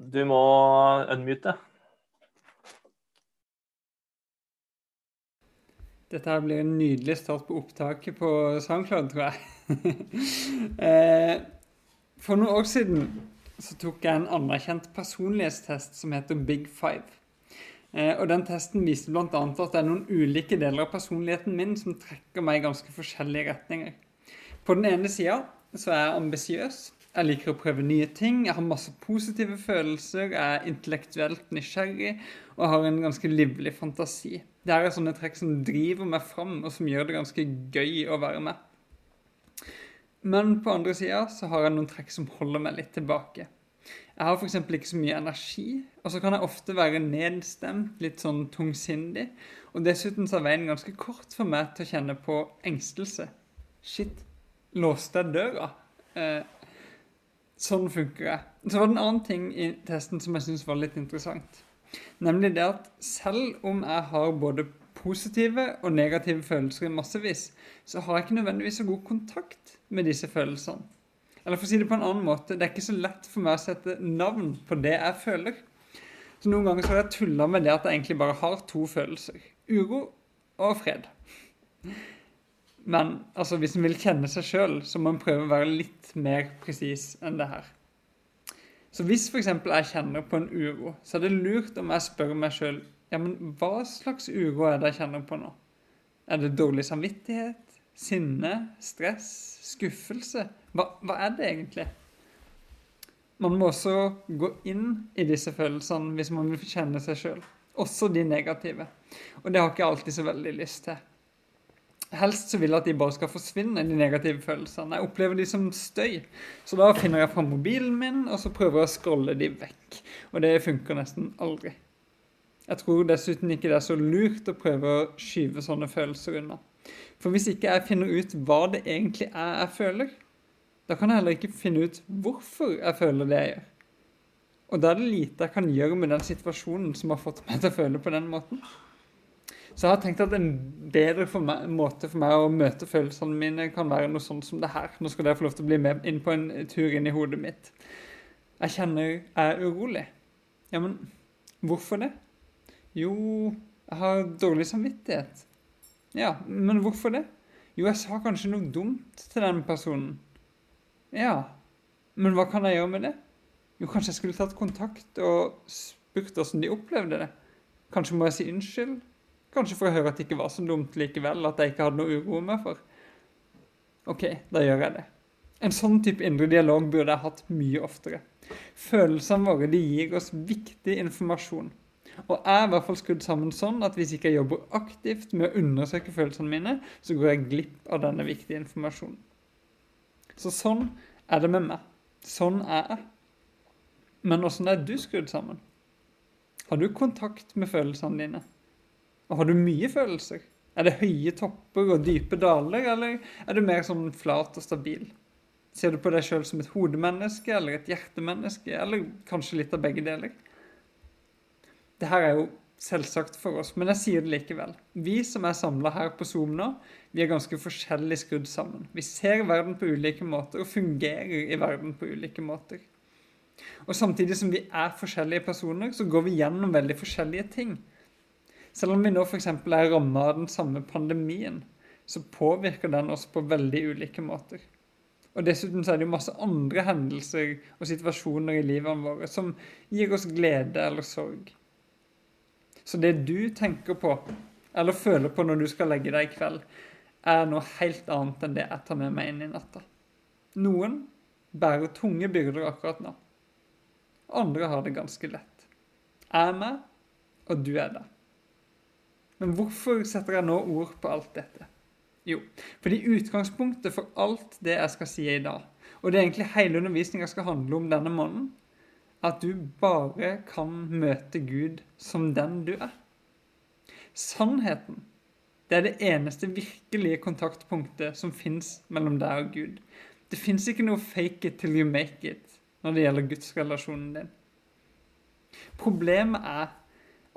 Du må unmute. Dette her blir en nydelig start på opptaket på SoundCloud, tror jeg. Eh, for noen år siden så tok jeg en anerkjent personlighetstest som heter Big Five. Eh, og den testen viste bl.a. at det er noen ulike deler av personligheten min som trekker meg i ganske forskjellige retninger. På den ene sida er jeg ambisiøs. Jeg liker å prøve nye ting. Jeg har masse positive følelser. Jeg er intellektuelt nysgjerrig og har en ganske livlig fantasi. Det er sånne trekk som driver meg fram, og som gjør det ganske gøy å være med. Men på andre sida så har jeg noen trekk som holder meg litt tilbake. Jeg har f.eks. ikke så mye energi, og så kan jeg ofte være nedstemt, litt sånn tungsindig. Og dessuten så er veien ganske kort for meg til å kjenne på engstelse. Shit, låste jeg døra? Eh, sånn funker jeg. Så var det en annen ting i testen som jeg syntes var litt interessant. Nemlig det at selv om jeg har både positive og negative følelser i massevis, så har jeg ikke nødvendigvis så god kontakt med disse følelsene. Eller for å si det på en annen måte, det er ikke så lett for meg å sette navn på det jeg føler. Så noen ganger så har jeg tulla med det at jeg egentlig bare har to følelser. Uro og fred. Men altså, hvis en vil kjenne seg sjøl, så må en prøve å være litt mer presis enn det her. Så hvis f.eks. jeg kjenner på en uro, så er det lurt om jeg spør meg sjøl ja, men hva slags uro er det jeg kjenner på nå? Er det dårlig samvittighet? Sinne? Stress? Skuffelse? Hva, hva er det egentlig? Man må også gå inn i disse følelsene hvis man vil kjenne seg sjøl. Også de negative. Og det har ikke alltid så veldig lyst til. Helst så vil jeg at de bare skal forsvinne, de negative følelsene. Jeg opplever de som støy. Så da finner jeg fram mobilen min, og så prøver jeg å scrolle de vekk. Og det funker nesten aldri. Jeg tror dessuten ikke det er så lurt å prøve å skyve sånne følelser unna. For hvis ikke jeg finner ut hva det egentlig er jeg føler, da kan jeg heller ikke finne ut hvorfor jeg føler det jeg gjør. Og da er det lite jeg kan gjøre med den situasjonen som har fått meg til å føle på den måten. Så jeg har tenkt at en bedre for meg, måte for meg å møte følelsene mine kan være noe sånt som det her. Nå skal dere få lov til å bli med inn på en tur inn i hodet mitt. Jeg kjenner jeg er urolig. Ja, men hvorfor det? Jo, jeg har dårlig samvittighet. Ja, men hvorfor det? Jo, jeg sa kanskje noe dumt til den personen. Ja, men hva kan jeg gjøre med det? Jo, kanskje jeg skulle tatt kontakt og spurt hvordan de opplevde det. Kanskje må jeg si unnskyld? Kanskje for å høre at det ikke var så dumt likevel, at jeg ikke hadde noe uro meg for. OK, da gjør jeg det. En sånn type indre dialog burde jeg hatt mye oftere. Følelsene våre de gir oss viktig informasjon. Og jeg er i hvert fall skrudd sammen sånn at hvis ikke jeg jobber aktivt med å undersøke følelsene mine, så går jeg glipp av denne viktige informasjonen. Så sånn er det med meg. Sånn er jeg. Men åssen er du skrudd sammen? Har du kontakt med følelsene dine? Har du mye følelser? Er det høye topper og dype daler, eller er du mer sånn flat og stabil? Ser du på deg sjøl som et hodemenneske eller et hjertemenneske, eller kanskje litt av begge deler? Det her er jo selvsagt for oss, men jeg sier det likevel. Vi som er samla her på Zoom nå, vi er ganske forskjellig skrudd sammen. Vi ser verden på ulike måter og fungerer i verden på ulike måter. Og samtidig som vi er forskjellige personer, så går vi gjennom veldig forskjellige ting. Selv om vi nå f.eks. er ramma av den samme pandemien, så påvirker den oss på veldig ulike måter. Og Dessuten så er det jo masse andre hendelser og situasjoner i livet våre som gir oss glede eller sorg. Så det du tenker på, eller føler på når du skal legge deg i kveld, er noe helt annet enn det jeg tar med meg inn i natta. Noen bærer tunge byrder akkurat nå. Andre har det ganske lett. Jeg er med, og du er der. Men hvorfor setter jeg nå ord på alt dette? Jo, fordi utgangspunktet for alt det jeg skal si i dag, og det er egentlig hele undervisninga skal handle om denne måneden, at du bare kan møte Gud som den du er. Sannheten, det er det eneste virkelige kontaktpunktet som fins mellom deg og Gud. Det fins ikke noe 'fake it till you make it' når det gjelder gudsrelasjonen din. Problemet er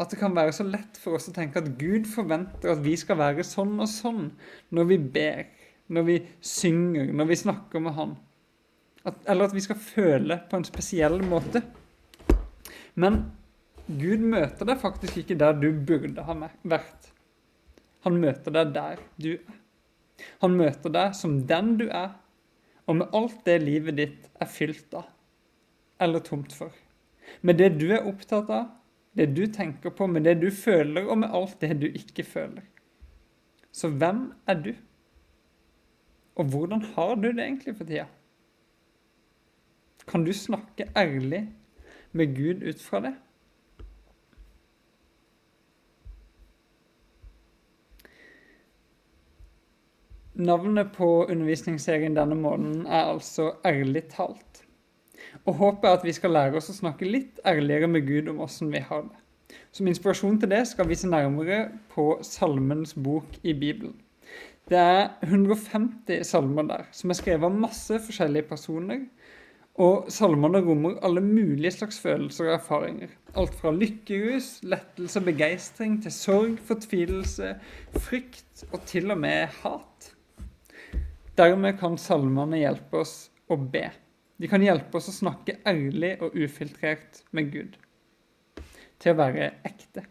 at det kan være så lett for oss å tenke at Gud forventer at vi skal være sånn og sånn når vi ber, når vi synger, når vi snakker med Han. At, eller at vi skal føle på en spesiell måte. Men Gud møter deg faktisk ikke der du burde ha vært. Han møter deg der du er. Han møter deg som den du er, og med alt det livet ditt er fylt av, eller tomt for. Med det du er opptatt av, det du tenker på, med det du føler, og med alt det du ikke føler. Så hvem er du? Og hvordan har du det egentlig for tida? Kan du snakke ærlig med Gud ut fra det? Navnet på undervisningsserien denne måneden er altså 'Ærlig talt'. Og håpet er at vi skal lære oss å snakke litt ærligere med Gud om åssen vi har det. Som inspirasjon til det skal vi se nærmere på Salmens bok i Bibelen. Det er 150 salmer der, som er skrevet av masse forskjellige personer. Og salmene rommer alle mulige slags følelser og erfaringer. Alt fra lykkerus, lettelse og begeistring til sorg, fortvilelse, frykt og til og med hat. Dermed kan salmene hjelpe oss å be. De kan hjelpe oss å snakke ærlig og ufiltrert med Gud. Til å være ekte.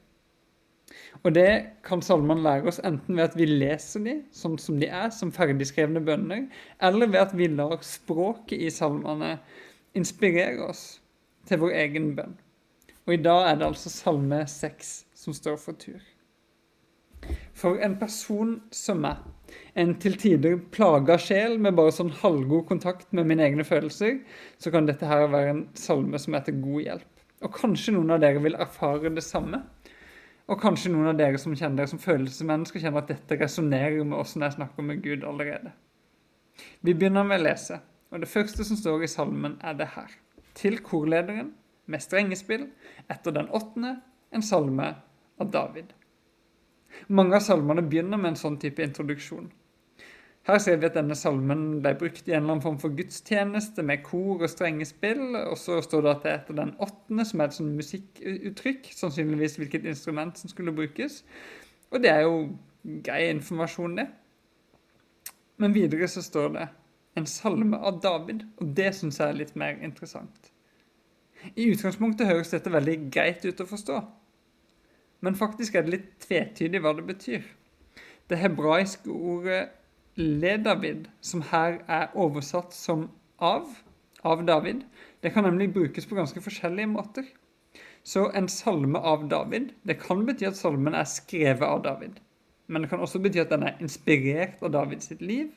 Og det kan salmene lære oss enten ved at vi leser dem sånn som de er, som ferdigskrevne bønner, eller ved at vi lar språket i salmene inspirere oss til vår egen bønn. Og i dag er det altså Salme 6 som står for tur. For en person som meg, en til tider plaga sjel med bare sånn halvgod kontakt med mine egne følelser, så kan dette her være en salme som er til god hjelp. Og kanskje noen av dere vil erfare det samme. Og kanskje noen av dere som kjenner dere som følelsesmennesker, kjenner at dette resonnerer med åssen jeg snakker med Gud allerede. Vi begynner med å lese, og det første som står i salmen, er det her. Til korlederen, med strengespill, etter den åttende, en salme av David. Mange av salmene begynner med en sånn type introduksjon. Her ser vi at denne salmen ble brukt i en eller annen form for gudstjeneste med kor og strengespill. Og så står det at det er etter den åttende, som er et sånn musikkuttrykk. Sannsynligvis hvilket instrument som skulle brukes. Og det er jo grei informasjon, det. Men videre så står det en salme av David, og det syns jeg er litt mer interessant. I utgangspunktet høres dette veldig greit ut å forstå. Men faktisk er det litt tvetydig hva det betyr. Det hebraiske ordet ledavid, som her er oversatt som av, av David, det kan nemlig brukes på ganske forskjellige måter. Så en salme av David, det kan bety at salmen er skrevet av David. Men det kan også bety at den er inspirert av Davids liv,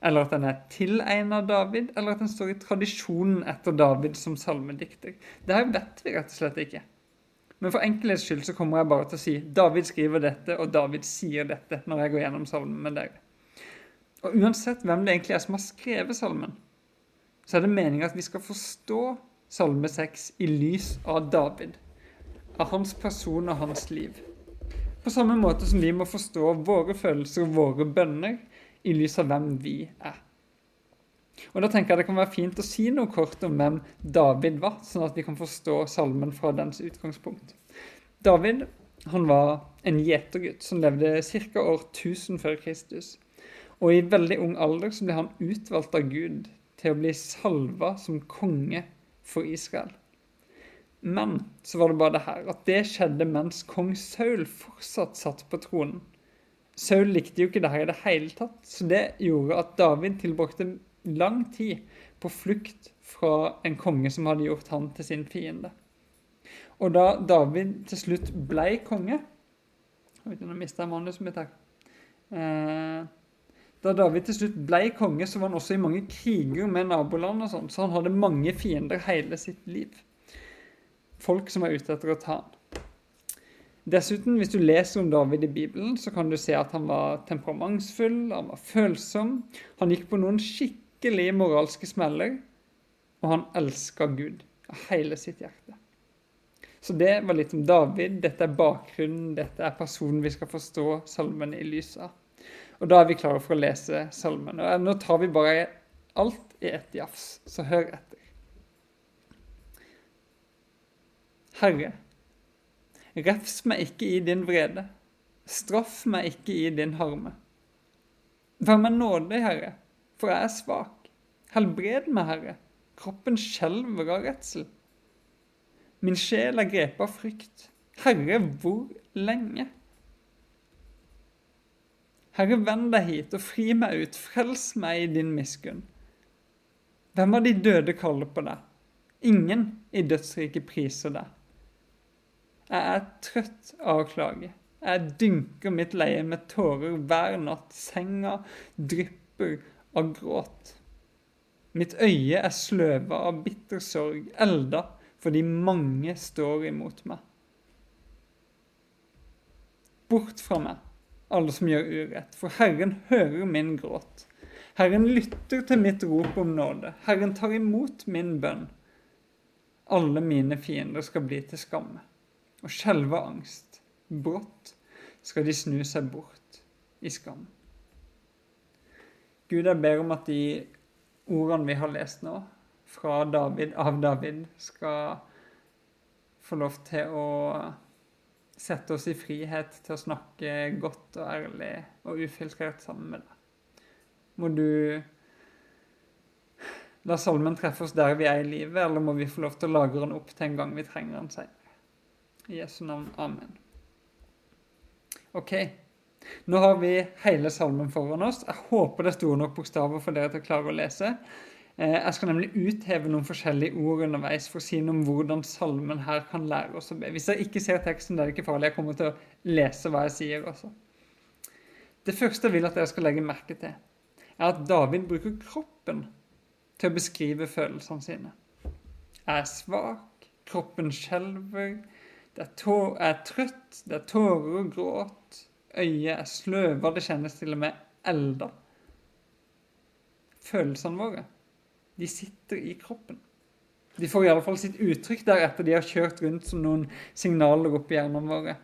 eller at den er tilegnet David, eller at den står i tradisjonen etter David som salmedikter. Det her vet vi rett og slett ikke. Men for enkelhets skyld så kommer jeg bare til å si David skriver dette, og David sier dette når jeg går gjennom salmen med dere. Og uansett hvem det egentlig er som har skrevet salmen, så er det meningen at vi skal forstå salme 6 i lys av David. Av hans person og hans liv. På samme måte som vi må forstå våre følelser og våre bønner i lys av hvem vi er. Og da tenker jeg Det kan være fint å si noe kort om hvem David var, sånn at vi kan forstå salmen fra dens utgangspunkt. David han var en gjetergutt som levde ca. år 1000 før Kristus. Og i veldig ung alder så ble han utvalgt av Gud til å bli salva som konge for Israel. Men så var det bare det her at det skjedde mens kong Saul fortsatt satt på tronen. Saul likte jo ikke det her i det hele tatt, så det gjorde at David tilbrakte lang tid på flukt fra en konge som hadde gjort han til sin fiende. Og da David til slutt ble konge Nå mista jeg manuset mitt her. Eh, da David til slutt ble konge, så var han også i mange kriger med naboland. og sånn, Så han hadde mange fiender hele sitt liv. Folk som var ute etter å ta han. Dessuten, hvis du leser om David i Bibelen, så kan du se at han var temperamentsfull, han var følsom. Han gikk på noen skikkelig skikkelig moralske smeller, og han elska Gud av hele sitt hjerte. Så det var litt om David. Dette er bakgrunnen, dette er personen vi skal forstå salmen i lys av. Og da er vi klare for å lese salmen. Og nå tar vi bare alt i ett jafs, så hør etter. Herre, refs meg ikke i din vrede, straff meg ikke i din harme. Vær meg nådig, Herre, for jeg er svak. Helbred meg, Herre. Kroppen skjelver av redsel. Min sjel er grepet av frykt. Herre, hvor lenge? Herre, vend deg hit og fri meg ut, frels meg i din miskunn. Hvem av de døde kaller på deg? Ingen i dødsriket priser deg. Jeg er trøtt av å klage. Jeg dynker mitt leie med tårer hver natt. Senga drypper av gråt. Mitt øye er sløva av bitter sorg, elda fordi mange står imot meg. Bort fra meg, alle som gjør urett, for Herren hører min gråt. Herren lytter til mitt rop om nåde. Herren tar imot min bønn. Alle mine fiender skal bli til skamme og skjelve angst. Brått skal de snu seg bort i skam. Gud, jeg ber om at de ordene vi har lest nå, fra David, av David, skal få lov til å sette oss i frihet til å snakke godt og ærlig og ufiltrert sammen med deg. Må du la salmen treffe oss der vi er i livet, eller må vi få lov til å lagre den opp til en gang vi trenger den senere? I Jesu navn. Amen. OK. Nå har vi hele salmen foran oss. Jeg håper det er store nok bokstaver for dere til å klare å lese. Eh, jeg skal nemlig utheve noen forskjellige ord underveis for å si noe om hvordan salmen her kan lære oss å be. Hvis dere ikke ser teksten, det er det ikke farlig. Jeg kommer til å lese hva jeg sier også. Det første jeg vil at dere skal legge merke til, er at David bruker kroppen til å beskrive følelsene sine. Jeg er svak, kroppen skjelver, er, tår, er trøtt, det er tårer og gråt. Øyet er sløva, det kjennes til og med elda. Følelsene våre, de sitter i kroppen. De får i alle fall sitt uttrykk der etter de har kjørt rundt som noen signaler opp i hjernene våre.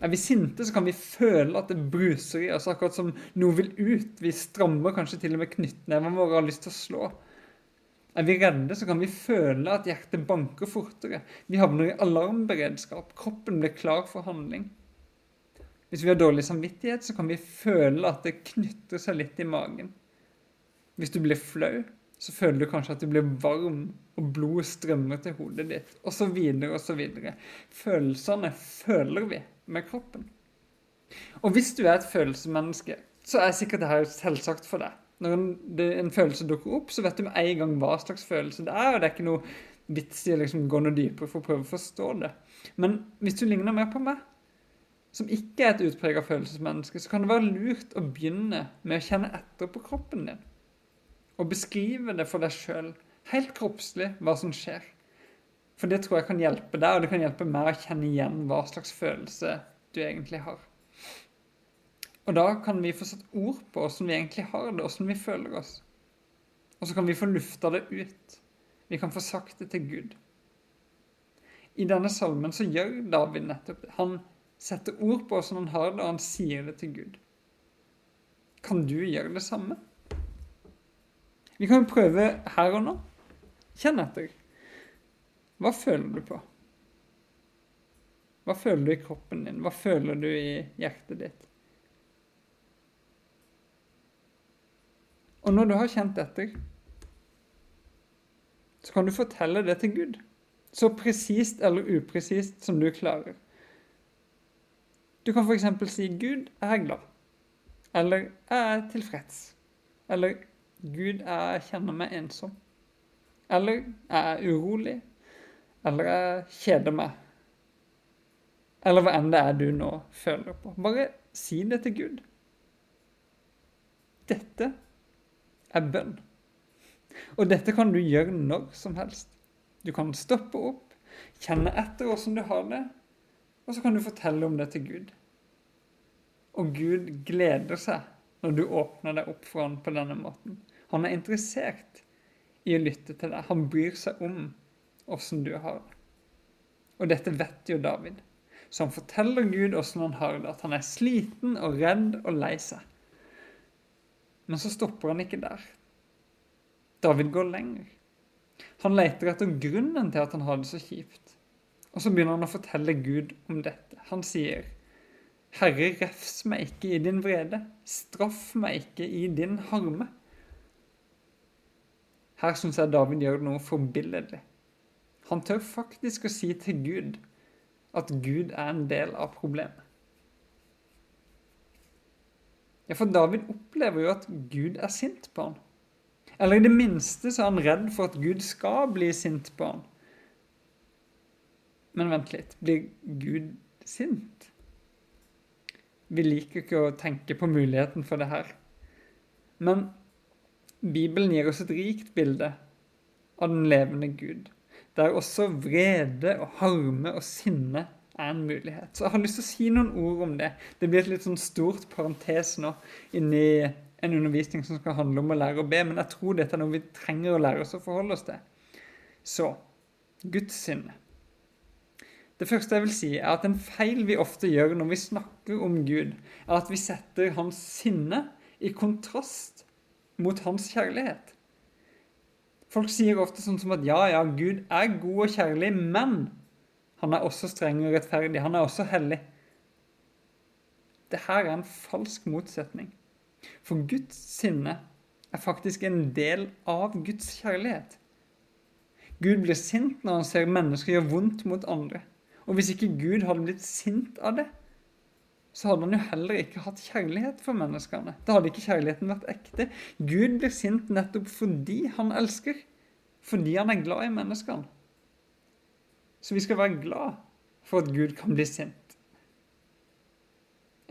Er vi sinte, så kan vi føle at det bruser i oss, akkurat som noe vil ut. Vi strammer kanskje til og med knyttnevene våre og har lyst til å slå. Er vi redde, så kan vi føle at hjertet banker fortere. Vi havner i alarmberedskap. Kroppen blir klar for handling. Hvis vi har dårlig samvittighet, så kan vi føle at det knytter seg litt i magen. Hvis du blir flau, så føler du kanskje at du blir varm, og blodet strømmer til hodet ditt, osv., osv. Følelsene føler vi med kroppen. Og hvis du er et følelsesmenneske, så er sikkert dette selvsagt for deg når en, en, følelse dukker opp, så vet du med en gang hva slags følelse det er. og det er ikke noe vits i å liksom gå noe dypere for å prøve å forstå det. Men hvis du ligner mer på meg, som ikke er et utpreget følelsesmenneske, så kan det være lurt å begynne med å kjenne etter på kroppen din. Og beskrive det for deg sjøl, helt kroppslig, hva som skjer. For det tror jeg kan hjelpe deg, og det kan hjelpe meg å kjenne igjen hva slags følelse du egentlig har. Og da kan vi få satt ord på åssen vi egentlig har det, åssen vi føler oss. Og så kan vi få lufta det ut. Vi kan få sagt det til Gud. I denne salmen så gjør David nettopp det. Han setter ord på hvordan han har det, og han sier det til Gud. Kan du gjøre det samme? Vi kan jo prøve her og nå. Kjenn etter. Hva føler du på? Hva føler du i kroppen din? Hva føler du i hjertet ditt? Og når du har kjent etter, så kan du fortelle det til Gud. Så presist eller upresist som du klarer. Du kan f.eks. si 'Gud, jeg er glad'. Eller 'Jeg er tilfreds'. Eller 'Gud, jeg kjenner meg ensom'. Eller 'Jeg er urolig'. Eller 'Jeg kjeder meg'. Eller hva enn det er du nå føler på. Bare si det til Gud. Dette er bønn. Og dette kan du gjøre når som helst. Du kan stoppe opp, kjenne etter åssen du har det, og så kan du fortelle om det til Gud. Og Gud gleder seg når du åpner deg opp for ham på denne måten. Han er interessert i å lytte til deg. Han bryr seg om åssen du har det. Og dette vet jo David. Så han forteller Gud åssen han har det, at han er sliten og redd og lei seg. Men så stopper han ikke der. David går lenger. Han leter etter grunnen til at han har det så kjipt. Og så begynner han å fortelle Gud om dette. Han sier, Herre, refs meg ikke i din vrede, straff meg ikke i din harme. Her syns jeg David gjør noe forbilledlig. Han tør faktisk å si til Gud at Gud er en del av problemet. Ja, for David opplever jo at Gud er sint på han. Eller i det minste så er han redd for at Gud skal bli sint på han. Men vent litt. Blir Gud sint? Vi liker ikke å tenke på muligheten for det her. Men Bibelen gir oss et rikt bilde av den levende Gud, der også vrede og harme og sinne er en mulighet. Så jeg har lyst til å si noen ord om det. Det blir et litt sånn stort parentes nå inni en undervisning som skal handle om å lære å be, men jeg tror dette er noe vi trenger å lære oss å forholde oss til. Så Guds sinne. Det første jeg vil si, er at en feil vi ofte gjør når vi snakker om Gud, er at vi setter hans sinne i kontrast mot hans kjærlighet. Folk sier ofte sånn som at ja, ja, Gud er god og kjærlig, men han er også streng og rettferdig. Han er også hellig. Det her er en falsk motsetning. For Guds sinne er faktisk en del av Guds kjærlighet. Gud blir sint når han ser mennesker gjøre vondt mot andre. Og hvis ikke Gud hadde blitt sint av det, så hadde han jo heller ikke hatt kjærlighet for menneskene. Da hadde ikke kjærligheten vært ekte. Gud blir sint nettopp fordi han elsker. Fordi han er glad i menneskene. Så vi skal være glad for at Gud kan bli sint.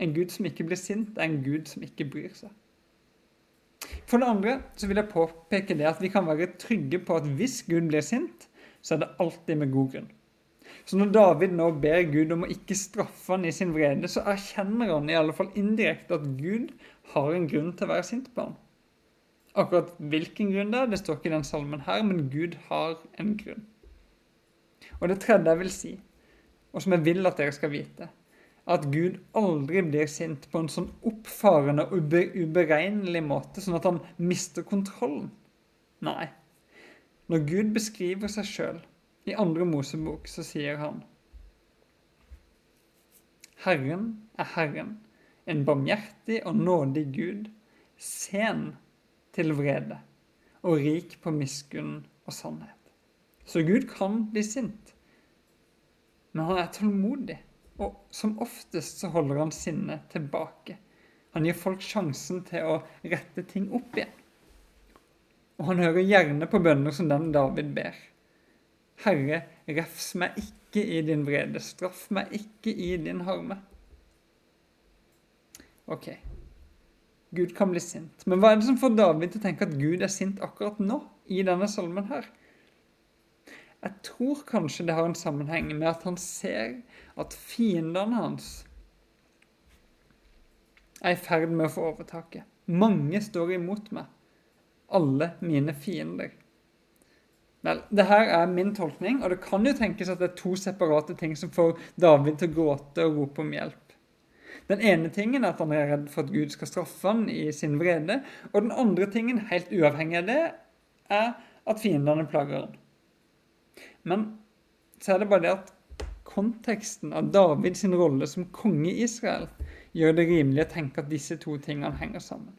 En Gud som ikke blir sint, er en Gud som ikke bryr seg. For det andre så vil jeg påpeke det at vi kan være trygge på at hvis Gud blir sint, så er det alltid med god grunn. Så når David nå ber Gud om å ikke straffe han i sin vrede, så erkjenner han i alle fall indirekte at Gud har en grunn til å være sint på ham. Akkurat hvilken grunn det er, det står ikke i den salmen her, men Gud har en grunn. Og det tredje jeg vil si, og som jeg vil at dere skal vite, at Gud aldri blir sint på en sånn oppfarende og ube uberegnelig måte, sånn at han mister kontrollen. Nei. Når Gud beskriver seg sjøl i andre Mosebok så sier han Herren er Herren, en barmhjertig og nådig Gud, sen til vrede og rik på miskunn og sannhet. Så Gud kan bli sint, men han er tålmodig, og som oftest så holder han sinnet tilbake. Han gir folk sjansen til å rette ting opp igjen. Og han hører gjerne på bønner som den David ber. Herre, refs meg ikke i din vrede, straff meg ikke i din harme. Ok, Gud kan bli sint. Men hva er det som får David til å tenke at Gud er sint akkurat nå, i denne salmen her? Jeg tror kanskje det har en sammenheng med at han ser at fiendene hans er i ferd med å få overtaket. Mange står imot meg. Alle mine fiender. Vel, det her er min tolkning, og det kan jo tenkes at det er to separate ting som får David til å gråte og rope om hjelp. Den ene tingen er at han er redd for at Gud skal straffe han i sin vrede, og den andre tingen, helt uavhengig av det, er at fiendene plager han. Men så er det bare det at konteksten av Davids rolle som konge i Israel gjør det rimelig å tenke at disse to tingene henger sammen.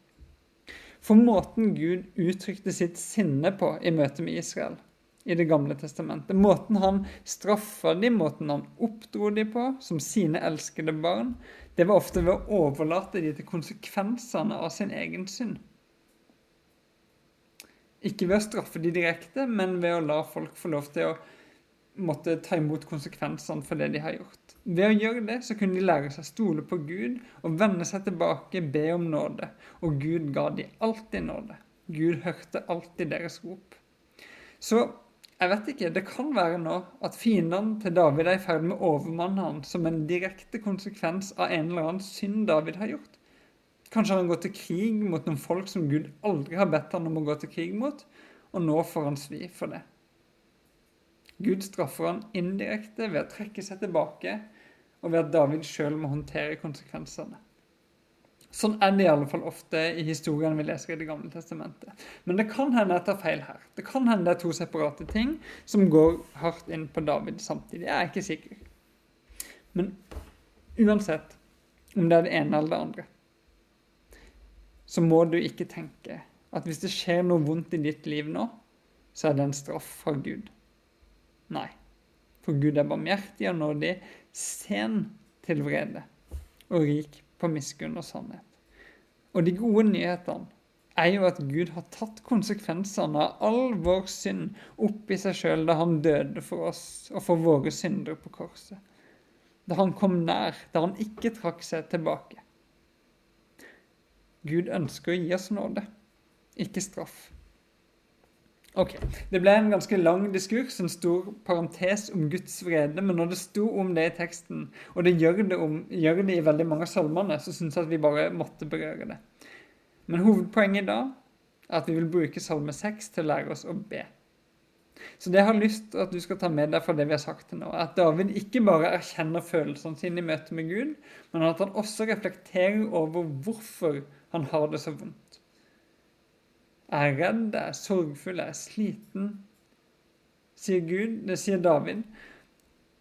For måten Gud uttrykte sitt sinne på i møte med Israel, i Det gamle testamentet. Måten han straffa dem, måten han oppdro dem på som sine elskede barn, det var ofte ved å overlate dem til konsekvensene av sin egen synd. Ikke ved å straffe dem direkte, men ved å la folk få lov til å måtte ta imot konsekvensene for det de har gjort. Ved å gjøre det så kunne de lære seg å stole på Gud og vende seg tilbake, be om nåde. Og Gud ga dem alltid nåde. Gud hørte alltid deres rop. Så jeg vet ikke. Det kan være nå at fiendene til David er i ferd med å overmanne han som en direkte konsekvens av en eller annen synd David har gjort. Kanskje har han gått til krig mot noen folk som Gud aldri har bedt han om å gå til krig mot, og nå får han svi for det. Gud straffer han indirekte ved å trekke seg tilbake, og ved at David sjøl må håndtere konsekvensene. Sånn er det i alle fall ofte i historiene vi leser i Det gamle testamentet. Men det kan hende jeg tar feil her. Det kan hende det er to separate ting som går hardt inn på David samtidig. Jeg er ikke sikker. Men uansett om det er det ene eller det andre, så må du ikke tenke at hvis det skjer noe vondt i ditt liv nå, så er det en straff fra Gud. Nei. For Gud er barmhjertig og nådig, sen til vrede og rik på miskunn og sannhet. Og de gode nyhetene er jo at Gud har tatt konsekvensene av all vår synd opp i seg sjøl da han døde for oss og for våre synder på korset. Da han kom nær, da han ikke trakk seg tilbake. Gud ønsker å gi oss nåde, ikke straff. Ok, Det ble en ganske lang diskurs, en stor parentes om Guds vrede. Men når det sto om det i teksten, og det gjør det, om, gjør det i veldig mange av salmene, så syns jeg at vi bare måtte berøre det. Men hovedpoenget da er at vi vil bruke Salme 6 til å lære oss å be. Så det jeg har lyst til at du skal ta med deg fra det vi har sagt til nå, er at David ikke bare erkjenner følelsene sine i møte med Gud, men at han også reflekterer over hvorfor han har det så vondt. Er redd, er sorgfull, er sliten, sier Gud. Det sier David.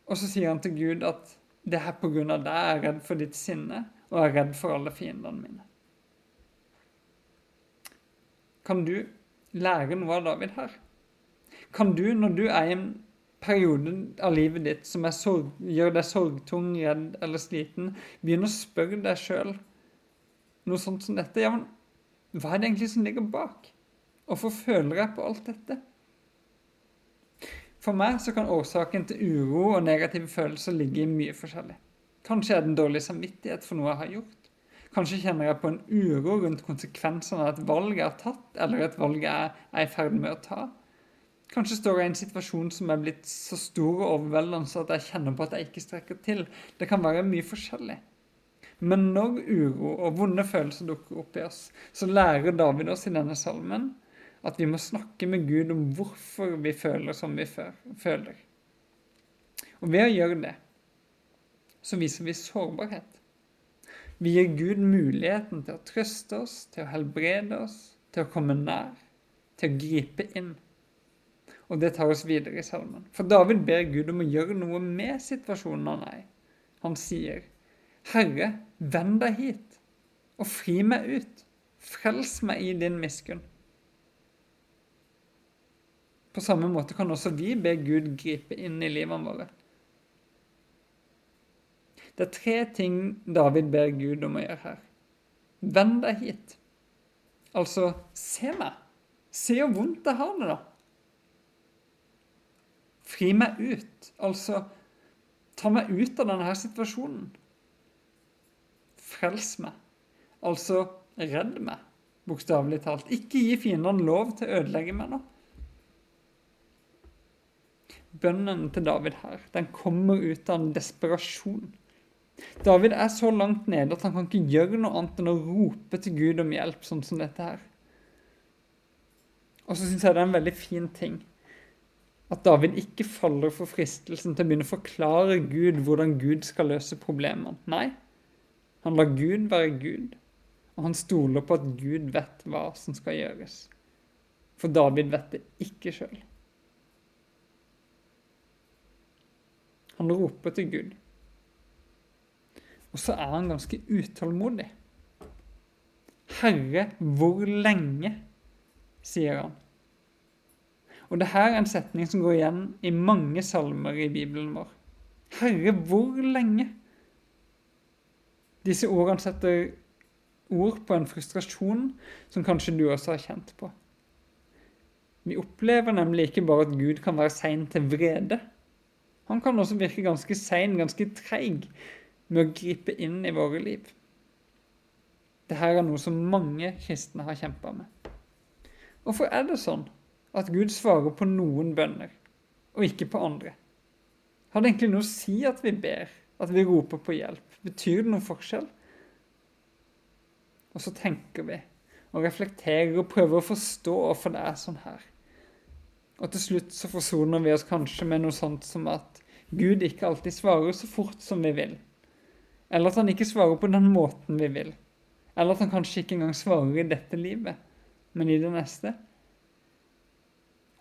Og så sier han til Gud at det er på grunn av deg jeg er redd for ditt sinne, og jeg er redd for alle fiendene mine. Kan du lære noe av David her? Kan du, når du er i en periode av livet ditt som sorg, gjør deg sorgtung, redd eller sliten, begynne å spørre deg sjøl noe sånt som dette? Ja, men hva er det egentlig som ligger bak? Hvorfor føler jeg på alt dette? For meg så kan årsaken til uro og negative følelser ligge i mye forskjellig. Kanskje er det en dårlig samvittighet for noe jeg har gjort. Kanskje kjenner jeg på en uro rundt konsekvensene av et valg jeg har tatt, eller et valg jeg er i ferd med å ta. Kanskje står jeg i en situasjon som er blitt så stor og overveldende at jeg kjenner på at jeg ikke strekker til. Det kan være mye forskjellig. Men når uro og vonde følelser dukker opp i oss, så lærer David oss i denne salmen at vi må snakke med Gud om hvorfor vi føler som vi føler. Og ved å gjøre det, så viser vi sårbarhet. Vi gir Gud muligheten til å trøste oss, til å helbrede oss, til å komme nær, til å gripe inn. Og det tar oss videre i salmen. For David ber Gud om å gjøre noe med situasjonen han er i. Han sier, Herre, vend deg hit og fri meg ut. Frels meg i din miskunn. På samme måte kan også vi be Gud gripe inn i livene våre. Det er tre ting David ber Gud om å gjøre her. Vend deg hit. Altså, se meg. Se hvor vondt jeg har det, da. Fri meg ut. Altså, ta meg ut av denne situasjonen. Frels meg. Altså, redd meg, bokstavelig talt. Ikke gi fiendene lov til å ødelegge meg nå. Bønnen til David her, den kommer ut av en desperasjon. David er så langt nede at han kan ikke gjøre noe annet enn å rope til Gud om hjelp, sånn som dette her. Og så syns jeg det er en veldig fin ting at David ikke faller for fristelsen til å begynne å forklare Gud hvordan Gud skal løse problemene. Nei, han lar Gud være Gud, og han stoler på at Gud vet hva som skal gjøres. For David vet det ikke sjøl. Han roper til Gud. Og så er han ganske utålmodig. Herre, hvor lenge? sier han. Og det her er en setning som går igjen i mange salmer i Bibelen vår. Herre, hvor lenge? Disse ordene setter ord på en frustrasjon som kanskje du også har kjent på. Vi opplever nemlig ikke bare at Gud kan være sein til vrede. Han kan også virke ganske sein, ganske treig med å gripe inn i våre liv. Dette er noe som mange kristne har kjempa med. Hvorfor er det sånn at Gud svarer på noen bønner, og ikke på andre? Har det egentlig noe å si at vi ber, at vi roper på hjelp? Betyr det noen forskjell? Og så tenker vi og reflekterer og prøver å forstå hvorfor det er sånn her. Og til slutt så forsoner vi oss kanskje med noe sånt som at Gud ikke alltid svarer så fort som vi vil. Eller at han ikke svarer på den måten vi vil. Eller at han kanskje ikke engang svarer i dette livet, men i det neste.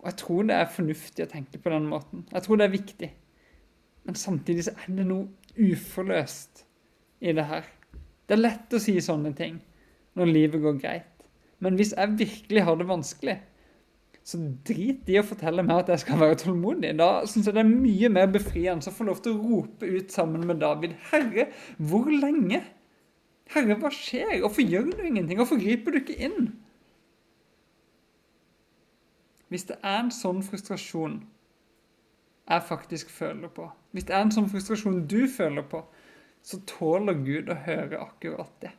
Og jeg tror det er fornuftig å tenke på den måten. Jeg tror det er viktig. Men samtidig så er det noe uforløst i det her. Det er lett å si sånne ting når livet går greit. Men hvis jeg virkelig har det vanskelig, så drit i å fortelle meg at jeg skal være tålmodig. Da syns jeg det er mye mer befriende å få lov til å rope ut sammen med David. Herre, hvor lenge? Herre, hva skjer? Hvorfor gjør du ingenting? Hvorfor griper du ikke inn? Hvis det er en sånn frustrasjon jeg faktisk føler på, hvis det er en sånn frustrasjon du føler på, så tåler Gud å høre akkurat det.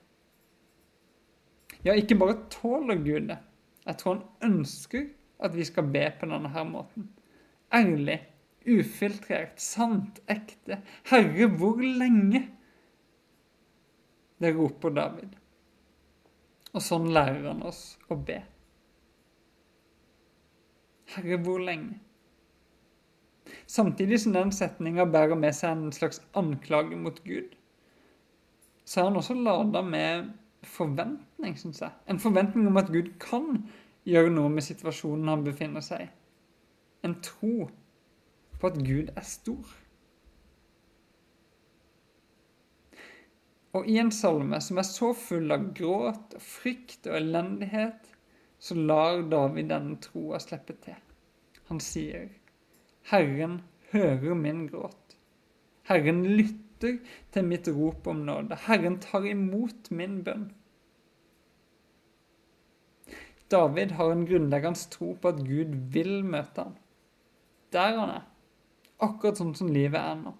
Ja, ikke bare tåler Gud det. Jeg tror han ønsker at vi skal be på denne her måten. Ærlig, ufiltrert, sant, ekte. Herre, hvor lenge? Det roper David. Og sånn lærer han oss å be. Herre, hvor lenge? Samtidig som den setninga bærer med seg en slags anklage mot Gud, så er han også lada med forventning, syns jeg. En forventning om at Gud kan gjøre noe med situasjonen han befinner seg i. En tro på at Gud er stor. Og i en salme som er så full av gråt og frykt og elendighet, så lar David denne troa slippe til. Han sier, 'Herren hører min gråt'. Herren lytter til mitt rop om nåde. Herren tar imot min bønn. David har en grunnleggende tro på at Gud vil møte ham. Der han er. Akkurat sånn som livet er nå.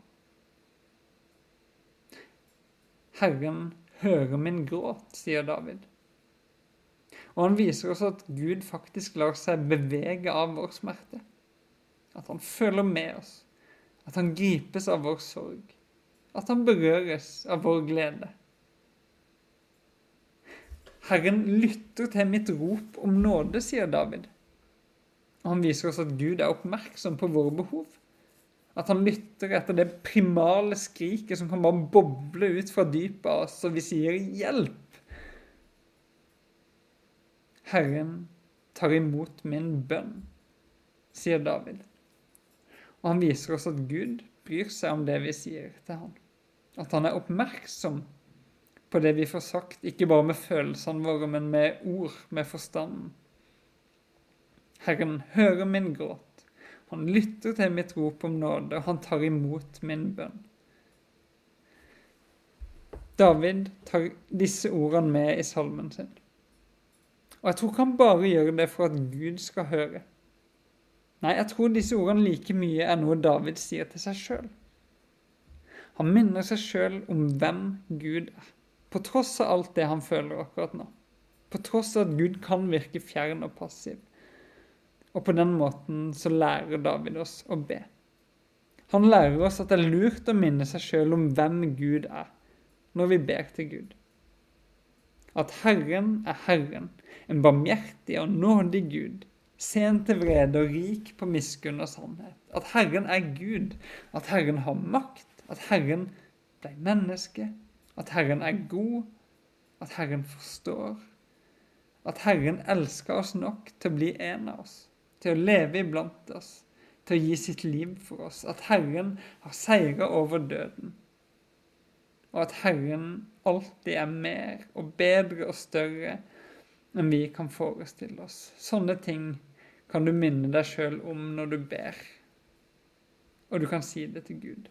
Herren hører min gråt, sier David. Og han viser også at Gud faktisk lar seg bevege av vår smerte. At han føler med oss. At han gripes av vår sorg. At han berøres av vår glede. Herren lytter til mitt rop om nåde, sier David. Og han viser oss at Gud er oppmerksom på våre behov. At han lytter etter det primale skriket som kan bare boble ut fra dypet av oss, og vi sier 'hjelp'. Herren tar imot min bønn, sier David. Og han viser oss at Gud bryr seg om det vi sier til ham. At han er oppmerksom på det vi får sagt, ikke bare med følelsene våre, men med ord, med forstanden. Herren hører min gråt. Han lytter til mitt rop om nåde, og han tar imot min bønn. David tar disse ordene med i salmen sin. Og jeg tror ikke han bare gjør det for at Gud skal høre. Nei, jeg tror disse ordene like mye er noe David sier til seg sjøl. Han minner seg sjøl om hvem Gud er, på tross av alt det han føler akkurat nå. På tross av at Gud kan virke fjern og passiv. Og på den måten så lærer David oss å be. Han lærer oss at det er lurt å minne seg sjøl om hvem Gud er, når vi ber til Gud. At Herren er Herren, en barmhjertig og nådig Gud, sen til vrede og rik på miskunn og sannhet. At Herren er Gud, at Herren har makt, at Herren ble menneske, at Herren er god, at Herren forstår. At Herren elsker oss nok til å bli en av oss, til å leve iblant oss, til å gi sitt liv for oss. At Herren har seira over døden. Og at Herren alltid er mer og bedre og større enn vi kan forestille oss. Sånne ting kan du minne deg sjøl om når du ber, og du kan si det til Gud.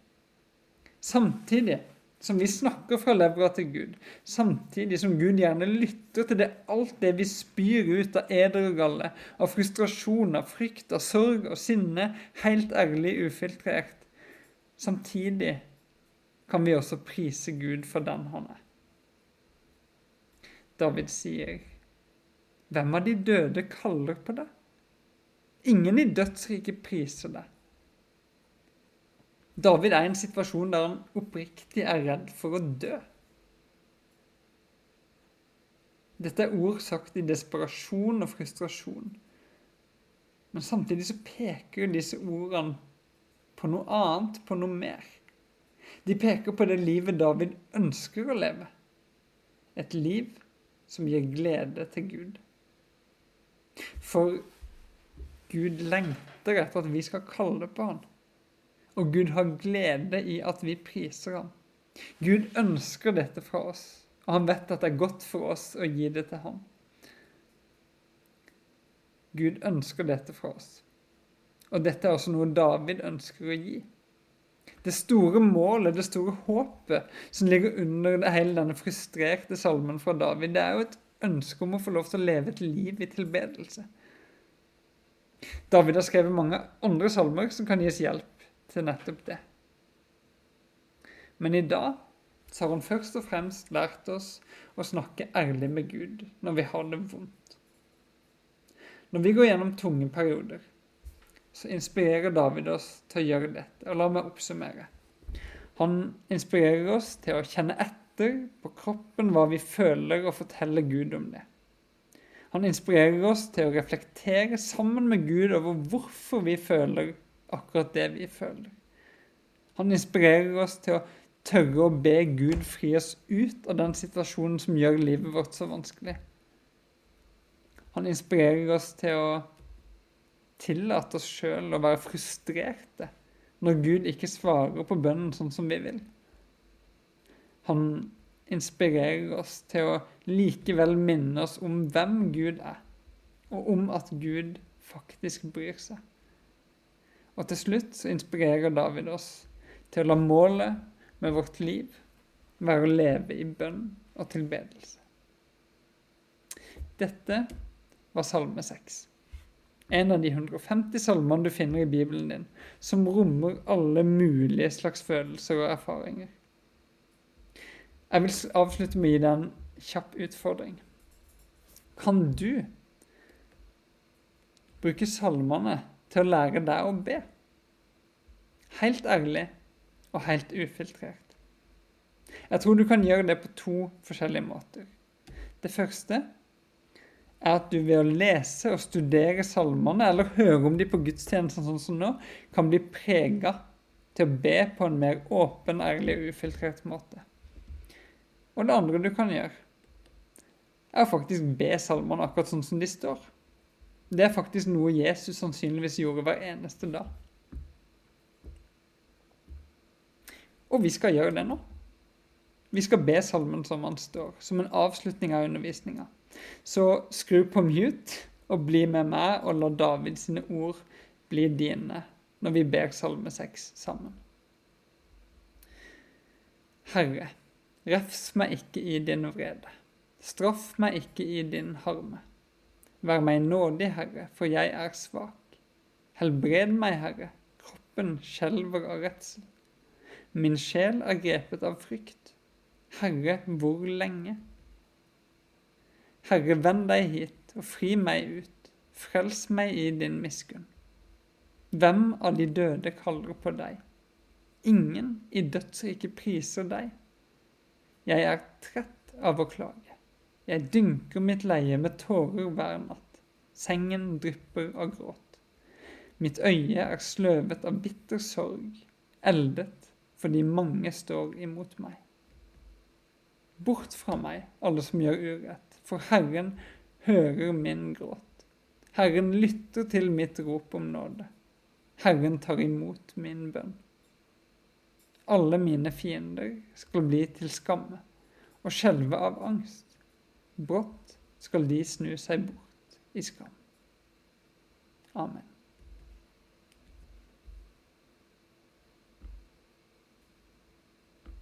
Samtidig som vi snakker fra levra til Gud, samtidig som Gud gjerne lytter til det, alt det vi spyr ut av eder og galle, av frustrasjon, av frykt, av sorg og sinne, helt ærlig ufiltrert, samtidig kan vi også prise Gud for den han er. David sier hvem av de døde kaller på deg? Ingen i dødsriket priser det. David er i en situasjon der han oppriktig er redd for å dø. Dette er ord sagt i desperasjon og frustrasjon. Men samtidig så peker disse ordene på noe annet, på noe mer. De peker på det livet David ønsker å leve. Et liv som gir glede til Gud. For Gud lengter etter at vi skal kalle på han. Og Gud har glede i at vi priser ham. Gud ønsker dette fra oss, og han vet at det er godt for oss å gi det til ham. Gud ønsker dette fra oss. Og dette er også noe David ønsker å gi. Det store målet, det store håpet som ligger under det hele denne frustrerte salmen fra David, det er jo et ønske om å få lov til å leve et liv i tilbedelse. David har skrevet mange andre salmer som kan gis hjelp til nettopp det. Men i dag så har han først og fremst lært oss å snakke ærlig med Gud når vi har det vondt. Når vi går gjennom tunge perioder, så inspirerer David oss til å gjøre dette. Og la meg oppsummere. Han inspirerer oss til å kjenne etter på kroppen hva vi føler, og fortelle Gud om det. Han inspirerer oss til å reflektere sammen med Gud over hvorfor vi føler akkurat det vi føler. Han inspirerer oss til å tørre å be Gud fri oss ut av den situasjonen som gjør livet vårt så vanskelig. Han inspirerer oss til å tillate oss sjøl å være frustrerte når Gud ikke svarer på bønnen sånn som vi vil. Han inspirerer oss til å likevel minne oss om hvem Gud er, og om at Gud faktisk bryr seg. Og til slutt så inspirerer David oss til å la målet med vårt liv være å leve i bønn og tilbedelse. Dette var Salme 6. En av de 150 salmene du finner i Bibelen din, som rommer alle mulige slags følelser og erfaringer. Jeg vil avslutte med å gi deg en kjapp utfordring. Kan du bruke salmene til å lære deg å be? Helt ærlig og helt ufiltrert. Jeg tror du kan gjøre det på to forskjellige måter. Det første er at du ved å lese og studere salmene, eller høre om de på gudstjenesten sånn som nå, kan bli prega til å be på en mer åpen, ærlig og ufiltrert måte. Og det andre du kan gjøre, er å faktisk be salmene akkurat sånn som de står. Det er faktisk noe Jesus sannsynligvis gjorde hver eneste dag. Og vi skal gjøre det nå. Vi skal be salmen som han står, som en avslutning av undervisninga. Så skru på mute og bli med meg, og la David sine ord bli dine når vi ber salme seks sammen. Herre, refs meg ikke i din vrede. Straff meg ikke i din harme. Vær meg nådig, Herre, for jeg er svak. Helbred meg, Herre, kroppen skjelver av redsel. Min sjel er grepet av frykt. Herre, hvor lenge? Herre, vend deg hit og fri meg ut. Frels meg i din miskunn. Hvem av de døde kaller på deg? Ingen i dødsriket priser deg. Jeg er trett av å klage. Jeg dynker mitt leie med tårer hver natt. Sengen drypper av gråt. Mitt øye er sløvet av bitter sorg, eldet fordi mange står imot meg. Bort fra meg, alle som gjør urett, for Herren hører min gråt. Herren lytter til mitt rop om nåde. Herren tar imot min bønn. Alle mine fiender skal bli til skamme og skjelve av angst. Brått skal de snu seg bort i skam. Amen.